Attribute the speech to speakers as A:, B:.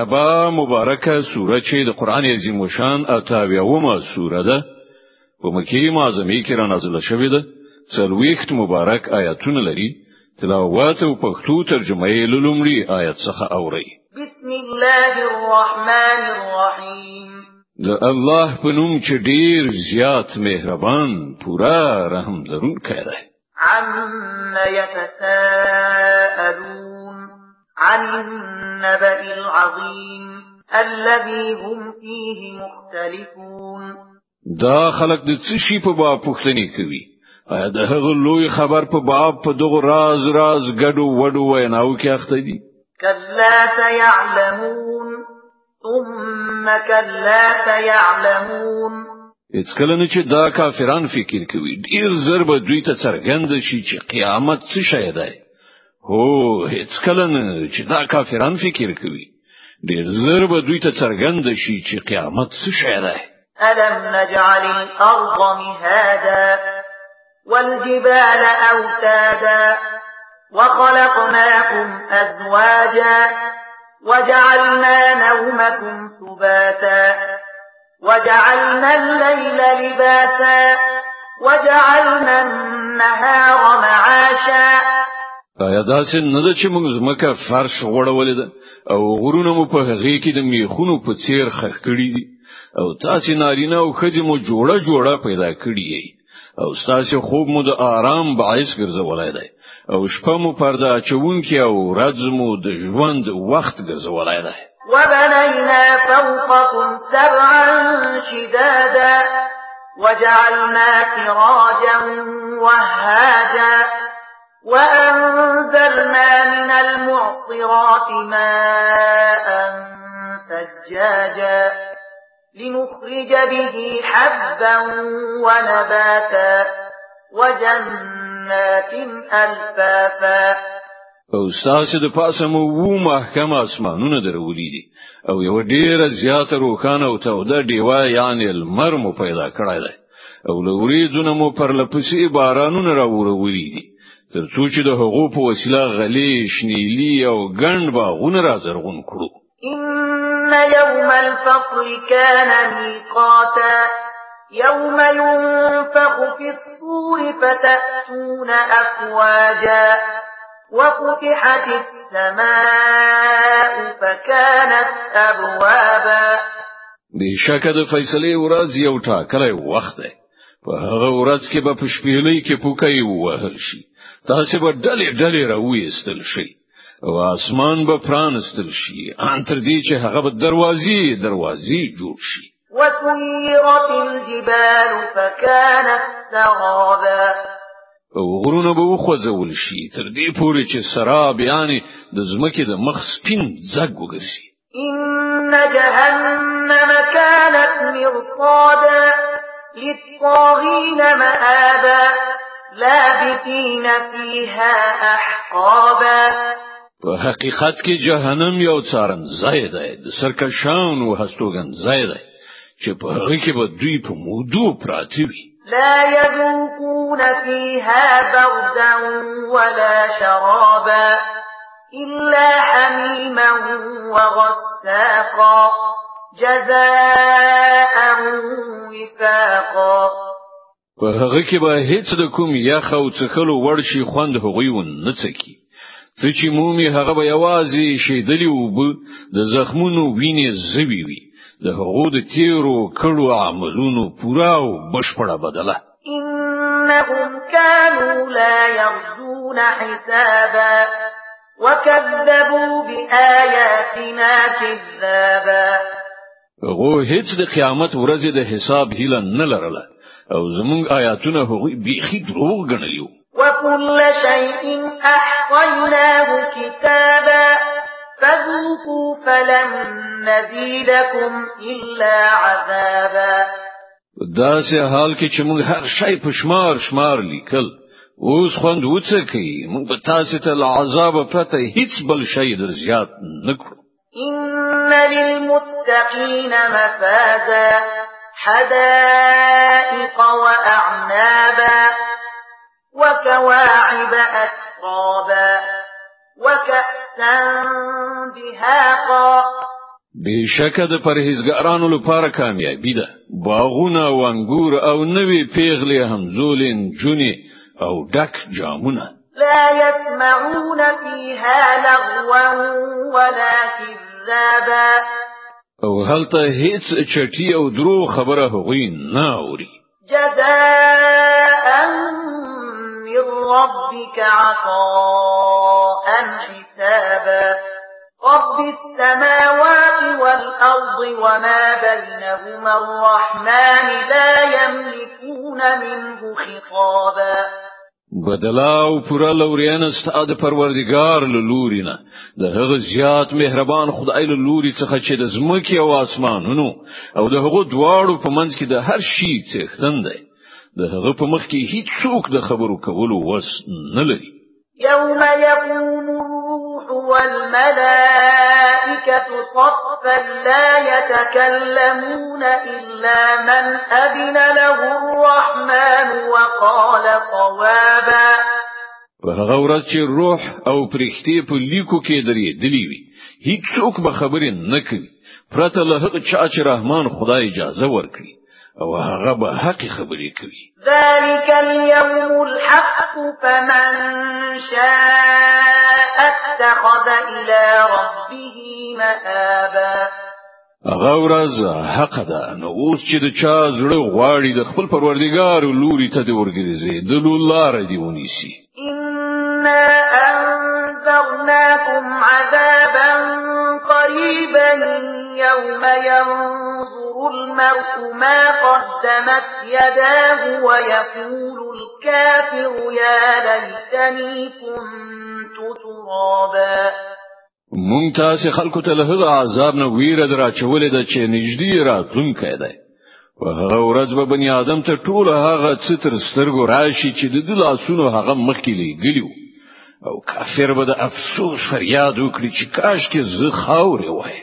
A: نبا مبارکه سوره چې د قران عظیم شان اته اویایمه سوره ده؟ په مکی معظمه کې را نازله شوې ده. څلويخت مبارک آیاتونه لري. تلاوت او پښتو ترجمه یې لومړی آیت څخه اوري
B: بسم الله الرحمن الرحیم.
A: د الله په نوم چې ډیر زیات مهربان پورا رحم لرونکی دی.
B: عم يتساءلون عن النبأ العظيم الذي هم فيه مختلفون.
A: دا خلق د څه شي په باب پوښتنه کوي؟ ایا د هغه لوی خبر په باب په دغه راز راز ګډو وډو ویناو کې اخته دي؟
B: كلا سيعلمون ثم كلا سيعلمون
A: هیڅ کله نه چې دا کافران فکر کوي ډیر زر به دوی ته څرګند شي چې قیامت څه شی دی هو هیڅ کله نه چې دا کافران فکر کوي ډیر زر به دوی ته څرګند شي چې قیامت څه شی دی
B: ألم نجعل الأرض مهادا والجبال أوتادا وخلقناكم أزواجا وجعلنا نومكم سباتا وجعلنا الليل لباسا وجعلنا النهار
A: ایا دا سن نه ده چې موږ زمکه فرش غوړولې ده؟ او غرونه مو په هغه کې د میخونو په څیر خخ کړی دي. او تاسو نارینه او خځې مو جوړه جوړه پیدا کړی یي او تاسو خوب مو د آرام باعث ګرځولای دی. او شپه مو پرده چونکی او ورځ مو د ژوند وخت ګرځولای دی.
B: وبنينا فوقكم سبعا شدادا وجعلنا سراجا وهاجا وأنزلنا من المعصرات ماء ثجاجا لنخرج به حبا ونباتا وجنات ألفافا
A: أو ستاسو د پاسه مو وو محکم اسمانونه درولې دي أو یو ډیره زیاته روخانه أو توده دیوا یعنی المر مو پیدا کړای دی. أو لوري ځونه مو پر لپسې بارانونه راوړولې دي ترڅو چې د هغو په وسیله غلې شنیلی أو ګڼ باغونه را زرغون کړو.
B: إن يوم الفصل كان ميقاتا. يوم ينفخ في الصور فتأتون أفواجا. وفتحت السماء فكانت أبوابا.
A: بشکه د فیصله ورځ یو ټاکلی وخت دی. په هغه ورځ کې به په شپېلې کې پوکای وهل شي. تاسو به ډلې ډلې راوېستل شي او اسمان به پرانستل شي. ان تر دې چې هغه به دروازې دروازې جوړ شي.
B: وسيرت الجبال فكانت سرابا.
A: او غرونه به وخوځول شي. تر دې پورې چې سراب یعنی د زمکه د مخ سپین ځګ وګرځي.
B: إن جهنم كانت مرصادا للطاغين مآبا لابثين فيها أحقابا.
A: په حقیقت کې جهنم یو څارن ځای دی. سرکشان أو هستوګن ځای دی. چې په هغه کې به دوی په مودو پراته وي.
B: لا يذوقون فيها بردا ولا شرابا إلا حميما وغساقا. جزاء وفاقا.
A: په هغه کې به هیڅ د کوم یخ او څخلو ورشي خوند هغوی ون نڅکی څه چې مومي هغه به یوازې شیدلی وب د زخمونو وینې زوی وي. د هغو د تیرو کړو عملونو پورا او بشپړه بدله.
B: إنهم كانوا لا يرجون حسابا وكذبوا بآياتنا كذابا
A: هغه هیڅ د قیامت ورځې د حساب هیله نه لرله. او زمونږ آیاتونه هغه بیخي دروغ ګڼلیو
B: وكل شيء أحصيناه كتابا فذوقوا فلن نزيدكم إلا عذابا.
A: دا سه حال کې چې موږ هر شی په شمار شمار لیکل. اوس خوند وڅ کوي موږ به تاسو ته العذاب پته هیڅ بل شی در زیات نکړو
B: إن للمتقين مفازا حدائق وأعنابا وكواعب أترابا وكأسا دهاقا.
A: بشکه د پرهیزګارانو لپاره کامیابی ده باغونه أو انګور أو نوې پیغلې همزولین جونې أو ډک جامونه.
B: لا يسمعون فيها لغوا ولا كذابا
A: أو هلته هیڅ چټي أو درو خبره هغوی نه اوري.
B: جزاء من ربك عطاء حسابا. رب السماوات والأرض وما بينهما الرحمن لا يملكون منه خطابا.
A: بدلاو پورا لورین استاد پروردگار لورینه د هغه زیات مهربان خدای له څخه چې د زمکه أو آسمانونو أو د هغه دواړو په منځ کې د هر شي څښتن دی. د هغه په مخ کې هیڅ څوک د خبرو کولو وس نه لري.
B: يوم يقوم والملائكة صفا لا يتكلمون إلا من أذن له الرحمن وقال صوابا
A: په هغه ورځ چې روح او پرښتې په لیکو کې درې دلی وي هیڅوک به خبرې نه کوي. پرته له هغه چا چې رحمان خدای اجازه ورکړي او هغه به حق خبرې کوي.
B: ذلك اليوم الحق فمن شاء اتخذ الى ربه مآبا.
A: هغه ورځ حق ده. نو اوس چې د چا زړه غواړي د خپل پروردګار لوري ته دی ورګرځي د لولار دی ونیسي
B: إنا أنذرناكم عذابا قريبا يوم ينظر المرء ما قدمت يداه ويقول الكافر يا ليتني كنت ترابا
A: مونږ تاسو خلکو ته له عذاب نه ویره درا چولې د چې نږدې راتلونکی دی. په هغه ورځ به بنی آدم ته ټول هغه ستر سترګو راشي چې د لاسونو هغه مخکې لګلیو او کافر به د افسوس فریاد وکړي چې کاش کې زه خاورې وای